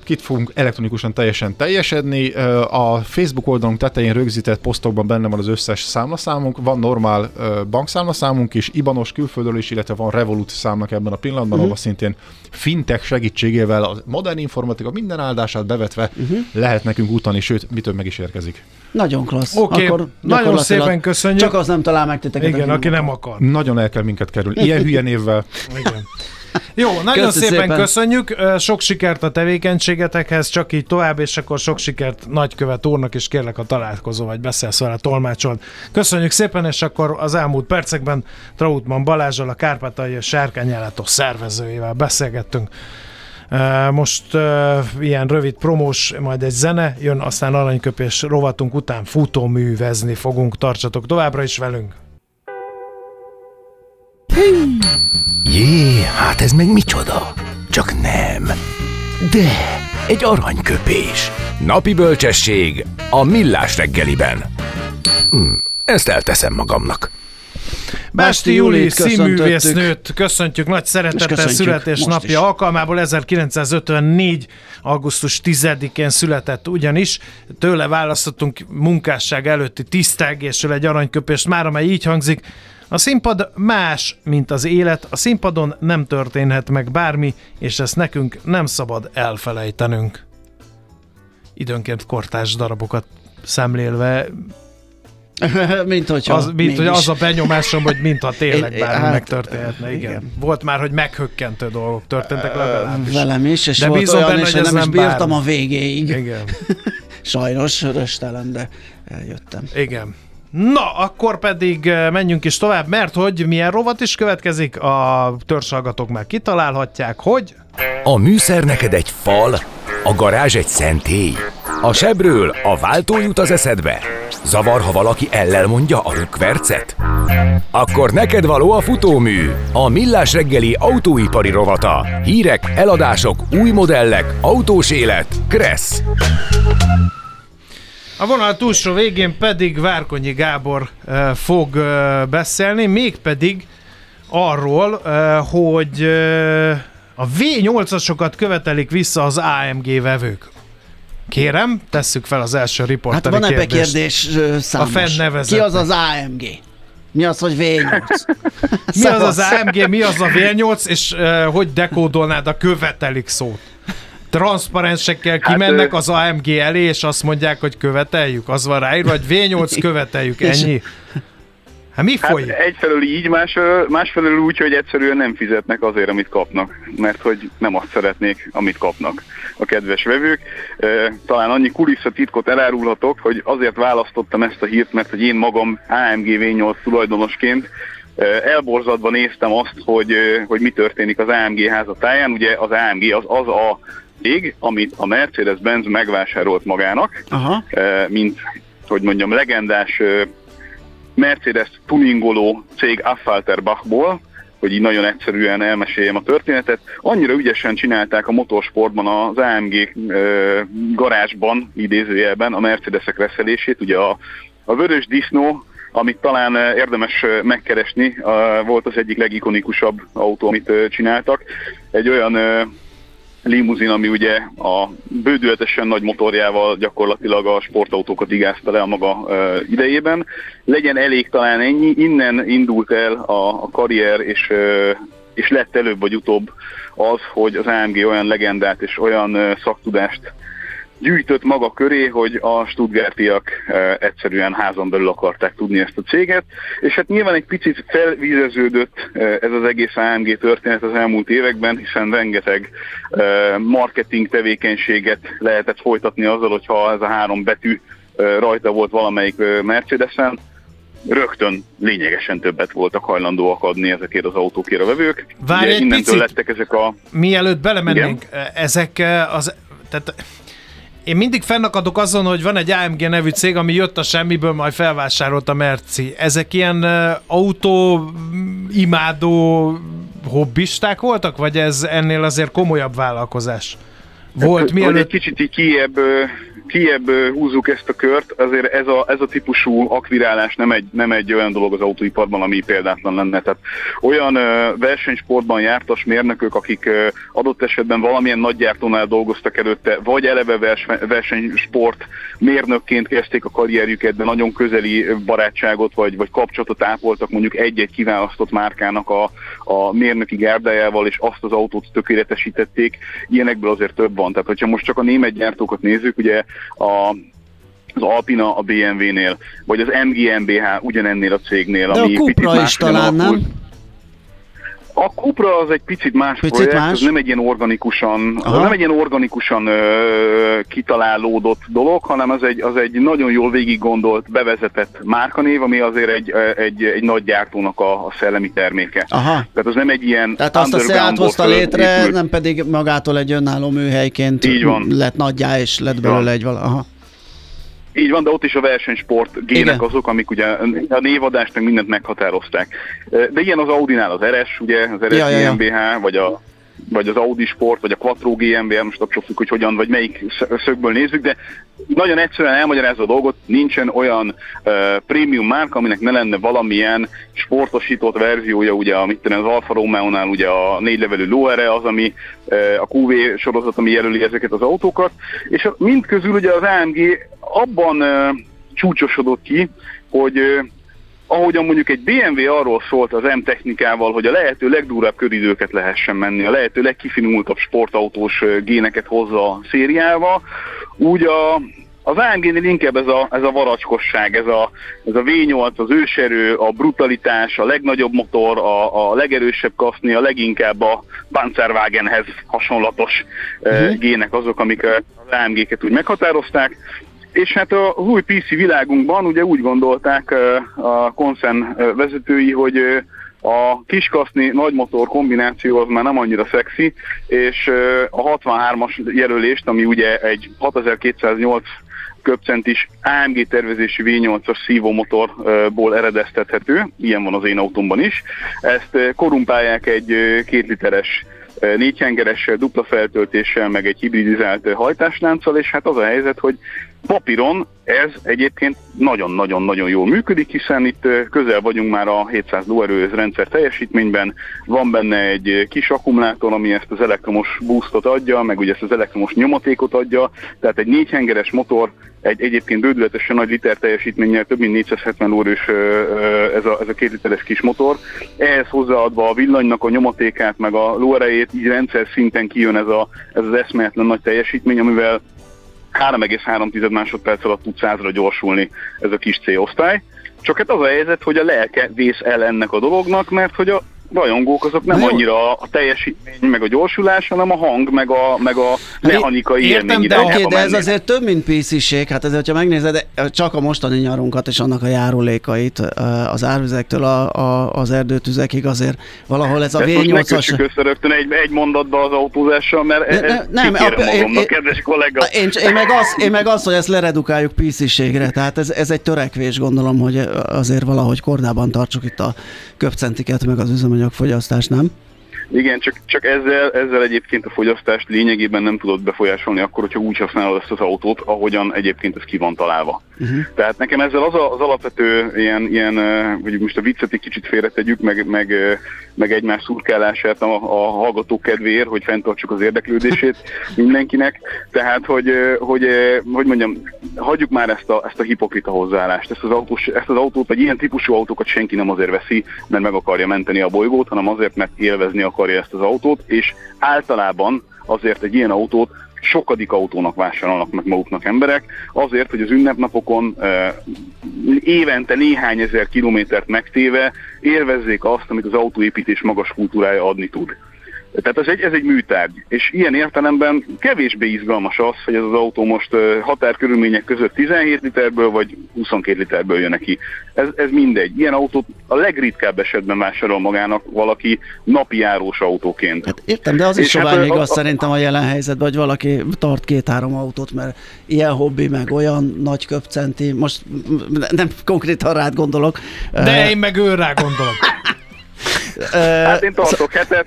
kit fogunk elektronikusan teljesen teljesedni. A Facebook oldalunk tetején rögzített posztokban benne van az összes számlaszámunk, van normál bankszámlaszámunk is, Ibanos külföldről is, illetve van Revolut számnak ebben a pillanatban, uh-huh. ahol szintén fintech segítségével a modern informatika minden áldását bevetve uh-huh. lehet nekünk utani, sőt, mitől meg is érkezik. Nagyon klassz. Oké, okay. nagyon szépen köszönjük. Csak az nem talál meg titeket. Igen, aki nem akar. Nagyon el kell minket kerülni. Ilyen hülye névvel. Igen. Jó, nagyon szépen, szépen köszönjük, sok sikert a tevékenységetekhez, csak így tovább, és akkor sok sikert nagykövet úrnak, és kérlek a találkozó, vagy beszélsz vele, tolmácsol. Köszönjük szépen, és akkor az elmúlt percekben Trautmann Balázsal, a Kárpátai Sárkányállatok szervezőjével beszélgettünk. Most uh, ilyen rövid promós, majd egy zene, jön aztán aranyköpés rovatunk után futóművezni fogunk. Tartsatok továbbra is velünk! Jé, hát ez meg micsoda? Csak nem. De, egy aranyköpés. Napi bölcsesség a millás reggeliben. Hm, ezt elteszem magamnak. Básti Júli színművésznőt köszöntjük nagy szeretettel születésnapja alkalmából 1954. augusztus 10-én született ugyanis. Tőle választottunk munkásság előtti tisztelgésről egy aranyköpést, már amely így hangzik. A színpad más, mint az élet, a színpadon nem történhet meg bármi, és ezt nekünk nem szabad elfelejtenünk. Időnként kortás darabokat szemlélve mint hogyha az, mint, hogy az a benyomásom, hogy mintha tényleg bármi hát, megtörténhetne. Igen. igen. Volt már, hogy meghökkentő dolgok történtek legalábbis. Velem is, és de volt olyan, benne, hogy nem, nem is bírtam bármi. a végéig. Igen. Sajnos röstelen, de eljöttem. Igen. Na, akkor pedig eh, menjünk is tovább, mert hogy milyen rovat is következik, a törzsalgatók már kitalálhatják, hogy... A műszer neked egy fal, a garázs egy szentély. A sebről a váltó jut az eszedbe. Zavar, ha valaki ellel mondja a rükvercet? Akkor neked való a futómű, a millás reggeli autóipari rovata. Hírek, eladások, új modellek, autós élet. Kressz. A vonal túlsó végén pedig Várkonyi Gábor uh, fog uh, beszélni, mégpedig arról, uh, hogy a V8-asokat követelik vissza az AMG vevők. Kérem, tesszük fel az első riporteri Hát van ebbe kérdés számos. A fennnevezet. Ki az az AMG? Mi az, hogy V8? mi az az AMG, mi az a V8, és uh, hogy dekódolnád a követelik szót? Transzparensekkel hát, kimennek az AMG elé, és azt mondják, hogy követeljük? Az van ráírva, vagy V8 követeljük, ennyi? Hát mi hát folyik? egyfelől így, másfelől, másfelől úgy, hogy egyszerűen nem fizetnek azért, amit kapnak, mert hogy nem azt szeretnék, amit kapnak a kedves vevők. Talán annyi kulisszatitkot elárulhatok, hogy azért választottam ezt a hírt, mert hogy én magam AMG V8 tulajdonosként elborzadva néztem azt, hogy, hogy mi történik az AMG házatáján. Ugye az AMG az az a cég, amit a Mercedes-Benz megvásárolt magának, Aha. mint, hogy mondjam, legendás Mercedes tuningoló cég Affalterbachból, hogy így nagyon egyszerűen elmeséljem a történetet. Annyira ügyesen csinálták a motorsportban az AMG garázsban, idézőjelben a Mercedesek reszelését. Ugye a, a vörös disznó, amit talán érdemes megkeresni, volt az egyik legikonikusabb autó, amit csináltak. Egy olyan limuzin, ami ugye a bődületesen nagy motorjával gyakorlatilag a sportautókat igázta le a maga idejében. Legyen elég talán ennyi, innen indult el a, a karrier, és, és lett előbb vagy utóbb az, hogy az AMG olyan legendát és olyan szaktudást gyűjtött maga köré, hogy a Stuttgartiak e, egyszerűen házon belül akarták tudni ezt a céget, és hát nyilván egy picit felvízeződött e, ez az egész AMG történet az elmúlt években, hiszen rengeteg e, marketing tevékenységet lehetett folytatni azzal, hogyha ez a három betű rajta volt valamelyik Mercedesen, rögtön lényegesen többet voltak hajlandóak adni ezekért az autókért a vevők. Várj Ugye, egy picit, lettek ezek a... Mielőtt belemennénk, Igen? ezek az... Tehát én mindig fennakadok azon, hogy van egy AMG nevű cég, ami jött a semmiből, majd felvásárolt a Merci. Ezek ilyen uh, autó imádó hobbisták voltak, vagy ez ennél azért komolyabb vállalkozás? Volt, hát, mielőtt... Egy kicsit így kiebb kiebb húzzuk ezt a kört, azért ez a, ez a típusú akvirálás nem egy, nem egy olyan dolog az autóiparban, ami példátlan lenne. Tehát olyan versenysportban jártas mérnökök, akik adott esetben valamilyen nagygyártónál dolgoztak előtte, vagy eleve versenysport mérnökként kezdték a karrierjüket, de nagyon közeli barátságot vagy, vagy kapcsolatot ápoltak mondjuk egy-egy kiválasztott márkának a, a mérnöki gárdájával, és azt az autót tökéletesítették. Ilyenekből azért több van. Tehát, hogyha most csak a német gyártókat nézzük, ugye a az Alpina a BMW-nél, vagy az MGMBH ugyanennél a cégnél, De ami a Cupra is talán, nem? A Cupra az egy picit más picit projekt, más? ez nem egy ilyen organikusan, az nem egy ilyen organikusan ö, kitalálódott dolog, hanem az egy, az egy nagyon jól végig gondolt, bevezetett márkanév, ami azért egy, egy, egy nagy gyártónak a, a szellemi terméke. Aha. Tehát az nem egy ilyen Tehát azt a Seat hozta létre, épült. nem pedig magától egy önálló műhelyként Így van. lett nagyjá, és lett belőle egy vala. Így van, de ott is a versenysport gének Igen. azok, amik ugye a névadást meg mindent meghatározták. De ilyen az Audi-nál az RS, ugye, az RS ja, GmbH, ja, ja. vagy a vagy az Audi Sport, vagy a Quattro GmbH, most abszolút hogy hogyan, vagy melyik szögből nézzük, de nagyon egyszerűen elmagyarázza a dolgot, nincsen olyan uh, prémium márka, aminek ne lenne valamilyen sportosított verziója, ugye amit az Alfa Romeo-nál ugye a négy levelű lóere, az, ami uh, a QV sorozat, ami jelöli ezeket az autókat, és mind közül ugye az AMG abban uh, csúcsosodott ki, hogy uh, ahogyan mondjuk egy BMW arról szólt az M-technikával, hogy a lehető legdurább köridőket lehessen menni, a lehető legkifinultabb sportautós géneket hozza a szériába, úgy a, az AMG-nél inkább ez a, ez a varacskosság, ez a, ez a V8, az őserő, a brutalitás, a legnagyobb motor, a, a legerősebb kaszni, a leginkább a Panzerwagenhez hasonlatos uh-huh. gének azok, amik az AMG-ket úgy meghatározták. És hát az új PC világunkban ugye úgy gondolták a konszern vezetői, hogy a kiskaszni nagymotor kombináció az már nem annyira szexi, és a 63-as jelölést, ami ugye egy 6208 köpcentis AMG tervezési V8-as szívómotorból eredeztethető, ilyen van az én autómban is. Ezt korumpálják egy két literes négyhengeres dupla feltöltéssel, meg egy hibridizált hajtáslánccal, és hát az a helyzet, hogy papíron ez egyébként nagyon-nagyon-nagyon jól működik, hiszen itt közel vagyunk már a 700 lóerő rendszer teljesítményben, van benne egy kis akkumulátor, ami ezt az elektromos boostot adja, meg ugye ezt az elektromos nyomatékot adja, tehát egy négyhengeres motor egy egyébként bődületesen nagy liter teljesítménnyel, több mint 470 lóerős ez a, ez a két literes kis motor. Ehhez hozzáadva a villanynak a nyomatékát, meg a lóerejét, így rendszer szinten kijön ez, a, ez az eszméletlen nagy teljesítmény, amivel 3,3 másodperc alatt tud százra gyorsulni ez a kis C-osztály. Csak hát az a helyzet, hogy a lelke vész el ennek a dolognak, mert hogy a rajongók azok nem annyira a teljesítmény, meg a gyorsulás, hanem a hang, meg a, meg a hát mechanikai élmény. De oké, de ez azért több, mint PC-ség. Hát ezért, ha megnézed csak a mostani nyarunkat és annak a járulékait az árvizektől a, a, az erdőtüzekig azért valahol ez a V8-as... össze rögtön egy, egy mondatba az autózással, mert ne, ne, nem, a, magamnak, én, kedves kollega. Én, én, meg az, én meg az, hogy ezt leredukáljuk PC-ségre, tehát ez, ez egy törekvés, gondolom, hogy azért valahogy kordában tartsuk itt a köpcentiket, meg az üzemanyag üzemanyagfogyasztás, nem? Igen, csak, csak ezzel, ezzel egyébként a fogyasztást lényegében nem tudod befolyásolni akkor, hogyha úgy használod ezt az autót, ahogyan egyébként ez ki van találva. Uh-huh. Tehát nekem ezzel az, a, az alapvető ilyen, ilyen, hogy most a viccet egy kicsit félretegyük, meg, meg, meg egymás szurkálását a, a hallgatók kedvéért, hogy fenntartsuk az érdeklődését mindenkinek. Tehát, hogy, hogy, hogy mondjam, hagyjuk már ezt a, ezt a hipokrita hozzáállást. Ezt az, autós, ezt az autót, vagy ilyen típusú autókat senki nem azért veszi, mert meg akarja menteni a bolygót, hanem azért, mert élvezni akarja ezt az autót, és általában azért egy ilyen autót sokadik autónak vásárolnak meg maguknak emberek, azért, hogy az ünnepnapokon évente néhány ezer kilométert megtéve élvezzék azt, amit az autóépítés magas kultúrája adni tud. Tehát ez egy, ez egy műtárgy, és ilyen értelemben kevésbé izgalmas az, hogy ez az autó most határkörülmények között 17 literből vagy 22 literből jön neki. Ez, ez mindegy. Ilyen autót a legritkább esetben vásárol magának valaki napi járós autóként. Hát értem, de az is sovány hát, igaz a, szerintem a jelen helyzetben, hogy valaki tart két-három autót, mert ilyen hobbi, meg olyan nagy köpcenti, most nem konkrétan rád gondolok. De én meg ő rá gondolok. Hát én tartok hetet,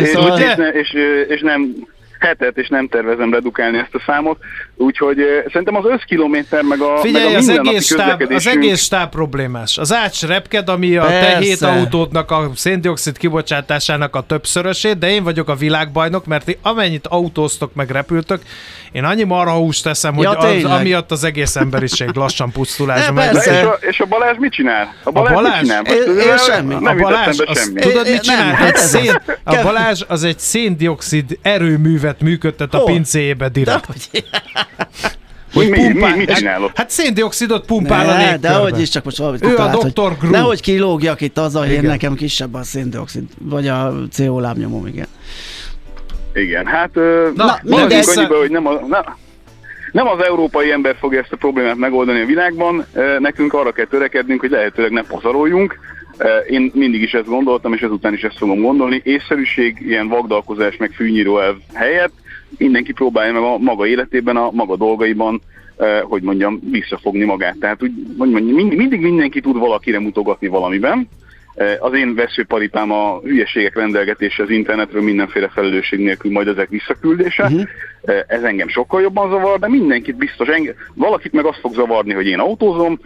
és, szóval... és, és, és nem hetet, és nem tervezem redukálni ezt a számot, úgyhogy szerintem az összkilométer meg a, Figyelj, meg a az, egész stáb, az egész stáb problémás. Az ács repked, ami a te hét autódnak a széndiokszid kibocsátásának a többszörösét, de én vagyok a világbajnok, mert amennyit autóztok meg repültök, én annyi marhahúst teszem, hogy ja, az, amiatt az egész emberiség lassan pusztulásra megy. És a, és a Balázs mit csinál? A Balázs, a Balázs mit csinál? Én, én semmi. Nem a Balázs, az, semmi. tudod mit csinál? Nem, hát szén, a Balázs az egy széndiokszid erőművet működtet a pincéjébe direkt. Hogy mi, pumpál, mi, mit csinálok? Hát széndiokszidot pumpál ne, a légkörbe. De hogy is csak most valamit Ő a doktor Gru. Nehogy kilógjak itt az a hír, nekem kisebb a széndiokszid, vagy a CO lábnyomom, igen. Igen, hát Na, na mindegy. Annyiba, hogy nem a, na, nem az európai ember fogja ezt a problémát megoldani a világban, nekünk arra kell törekednünk, hogy lehetőleg ne pazaroljunk. Én mindig is ezt gondoltam, és ezután is ezt fogom gondolni. Észszerűség, ilyen vagdalkozás, meg fűnyíró elv helyett mindenki próbálja meg a maga életében, a maga dolgaiban, hogy mondjam, visszafogni magát. Tehát úgy, hogy mondjam, mindig mindenki tud valakire mutogatni valamiben, az én veszőparipám a hülyeségek rendelgetése az internetről mindenféle felelősség nélkül, majd ezek visszaküldése. Uh-huh. Ez engem sokkal jobban zavar, de mindenkit biztos, engem, valakit meg azt fog zavarni, hogy én autózom,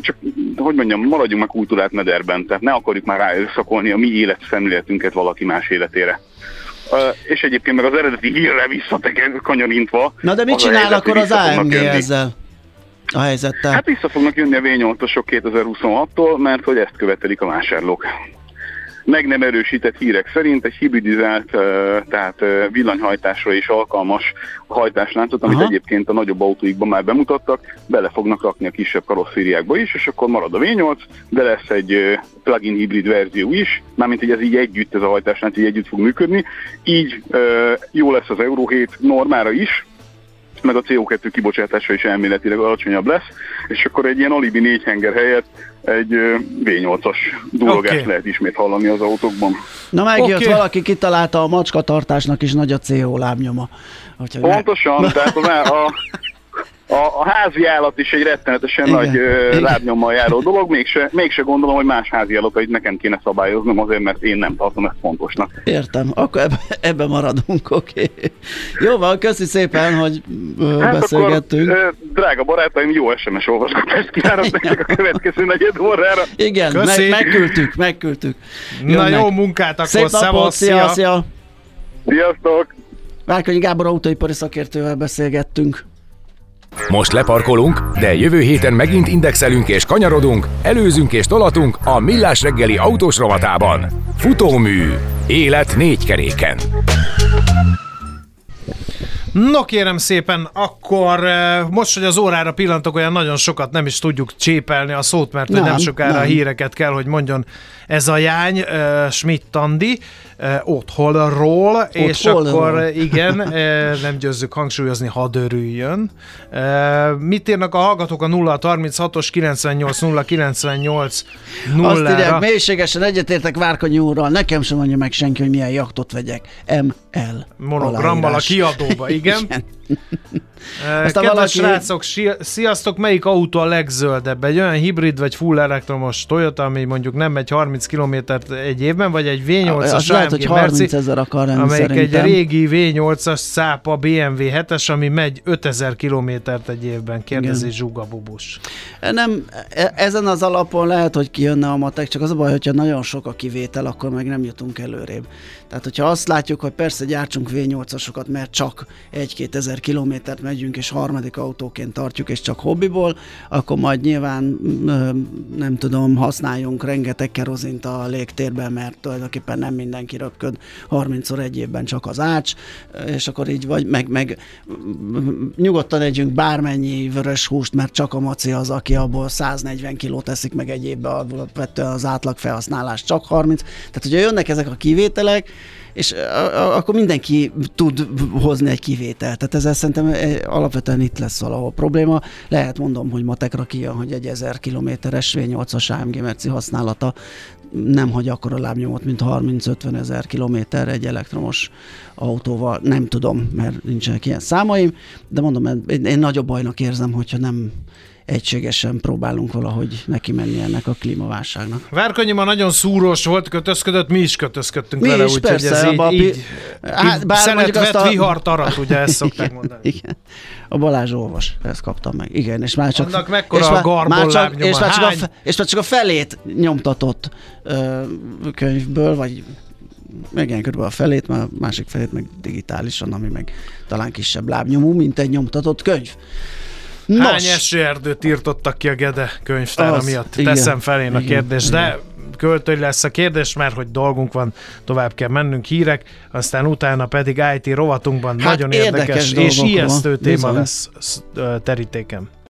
csak, hogy mondjam, maradjunk meg kultúrát mederben, tehát ne akarjuk már ráösszakolni a mi életszemléletünket valaki más életére. Uh, és egyébként meg az eredeti hírre visszatekanyarintva. Na de mit csinál akkor az AMG ezzel? A helyzettel? Hát vissza fognak jönni a V8-osok 2026-tól, mert hogy ezt követelik a vásárlók. Meg nem erősített hírek szerint egy hibridizált, tehát villanyhajtásra is alkalmas hajtásláncot, amit Aha. egyébként a nagyobb autóikban már bemutattak, bele fognak rakni a kisebb karosszériákba is, és akkor marad a V8, de lesz egy plug-in hibrid verzió is, mármint hogy ez így együtt, ez a hajtáslánc így együtt fog működni, így jó lesz az Euro 7 normára is, meg a CO2 kibocsátása is elméletileg alacsonyabb lesz, és akkor egy ilyen alibi négy henger helyett egy V8-as dúlogást okay. lehet ismét hallani az autókban. Na megjött okay. valaki, kitalálta a macskatartásnak is nagy a CO lábnyoma. Pontosan, ne... tehát a, a a, a házi állat is egy rettenetesen Igen. nagy ö, lábnyommal járó dolog, mégse, mégse gondolom, hogy más házi állatait nekem kéne szabályoznom azért, mert én nem tartom ezt fontosnak. Értem, akkor ebbe, ebbe maradunk, oké. Okay. Jó van, köszi szépen, hogy ö, hát beszélgettünk. Akkor, ö, drága barátaim, jó SMS olvasgatást kívánok nektek a következő negyed órára. Igen, me- megküldtük, megküldtük. Na jó munkát, akkor Szép napot, szia, szia. Sziasztok! Várkonyi Gábor autóipari szakértővel beszélgettünk. Most leparkolunk, de jövő héten megint indexelünk és kanyarodunk, előzünk és tolatunk a Millás reggeli autós rovatában. Futómű. Élet négy keréken. No kérem szépen, akkor eh, most, hogy az órára pillantok, olyan nagyon sokat nem is tudjuk csépelni a szót, mert nem, nem sokára nem. a híreket kell, hogy mondjon ez a jány, uh, Schmidt Andi, uh, otthonról, Ott és akkor igen, uh, nem győzzük hangsúlyozni, hadd örüljön. Mit írnak a hallgatók a 0 36-os 98 0 98 0 Azt írják, mélységesen egyetértek Várkonyi úrral, nekem sem mondja meg senki, hogy milyen jachtot vegyek. ML. Monogrammal a kiadóba, igen. igen. Aztán Kedves valaki... srácok, sziasztok, melyik autó a legzöldebb? Egy olyan hibrid vagy full elektromos Toyota, ami mondjuk nem megy 30 km egy évben, vagy egy V8-as lehet, hogy 30 ezer akar lenni amelyik szerintem. egy régi V8-as szápa BMW 7-es, ami megy 5000 kilométert egy évben, kérdezi Igen. Zsuga Bubus. Nem, e- ezen az alapon lehet, hogy kijönne a matek, csak az a baj, hogyha nagyon sok a kivétel, akkor meg nem jutunk előrébb. Tehát, hogyha azt látjuk, hogy persze gyártsunk V8-asokat, mert csak 1-2 ezer kilométert megyünk, és harmadik autóként tartjuk, és csak hobbiból, akkor majd nyilván nem tudom, használjunk rengeteg kerozint a légtérben, mert tulajdonképpen nem mindenki röpköd 30-szor egy évben csak az ács, és akkor így vagy, meg, meg nyugodtan együnk bármennyi vörös húst, mert csak a maci az, aki abból 140 kilót teszik meg egy évben, alapvetően az átlag felhasználás csak 30. Tehát, hogyha jönnek ezek a kivételek, és akkor mindenki tud hozni egy kivételt. Tehát ezzel szerintem alapvetően itt lesz valahol probléma. Lehet mondom, hogy matekra kijön, hogy egy 1000 kilométeres V8-as AMG Merci használata nem hagy akkor a lábnyomot, mint 30-50 ezer kilométer egy elektromos autóval. Nem tudom, mert nincsenek ilyen számaim, de mondom, én, nagyobb bajnak érzem, hogyha nem egységesen próbálunk valahogy neki menni ennek a klímaválságnak. Várkonyi ma nagyon szúros volt, kötözködött, mi is kötözködtünk mi vele, úgyhogy ez így, a, így, hát, bár szenet vett, a... vihart arat, ugye ezt szokták igen, mondani. Igen. A Balázs olvas, ezt kaptam meg. Igen, és már csak... Annak mekkora és a garbol már csak, és, már csak a, és már csak a felét nyomtatott ö, könyvből, vagy igen, körülbelül a felét, már a másik felét meg digitálisan, ami meg talán kisebb lábnyomú, mint egy nyomtatott könyv. Nos. Hány esőerdőt írtottak ki a Gede könyvtára Az, miatt? Igen, Teszem fel én a kérdést, de költői lesz a kérdés, mert hogy dolgunk van, tovább kell mennünk hírek, aztán utána pedig IT rovatunkban hát nagyon érdekes, érdekes és ijesztő téma van. lesz terítéken.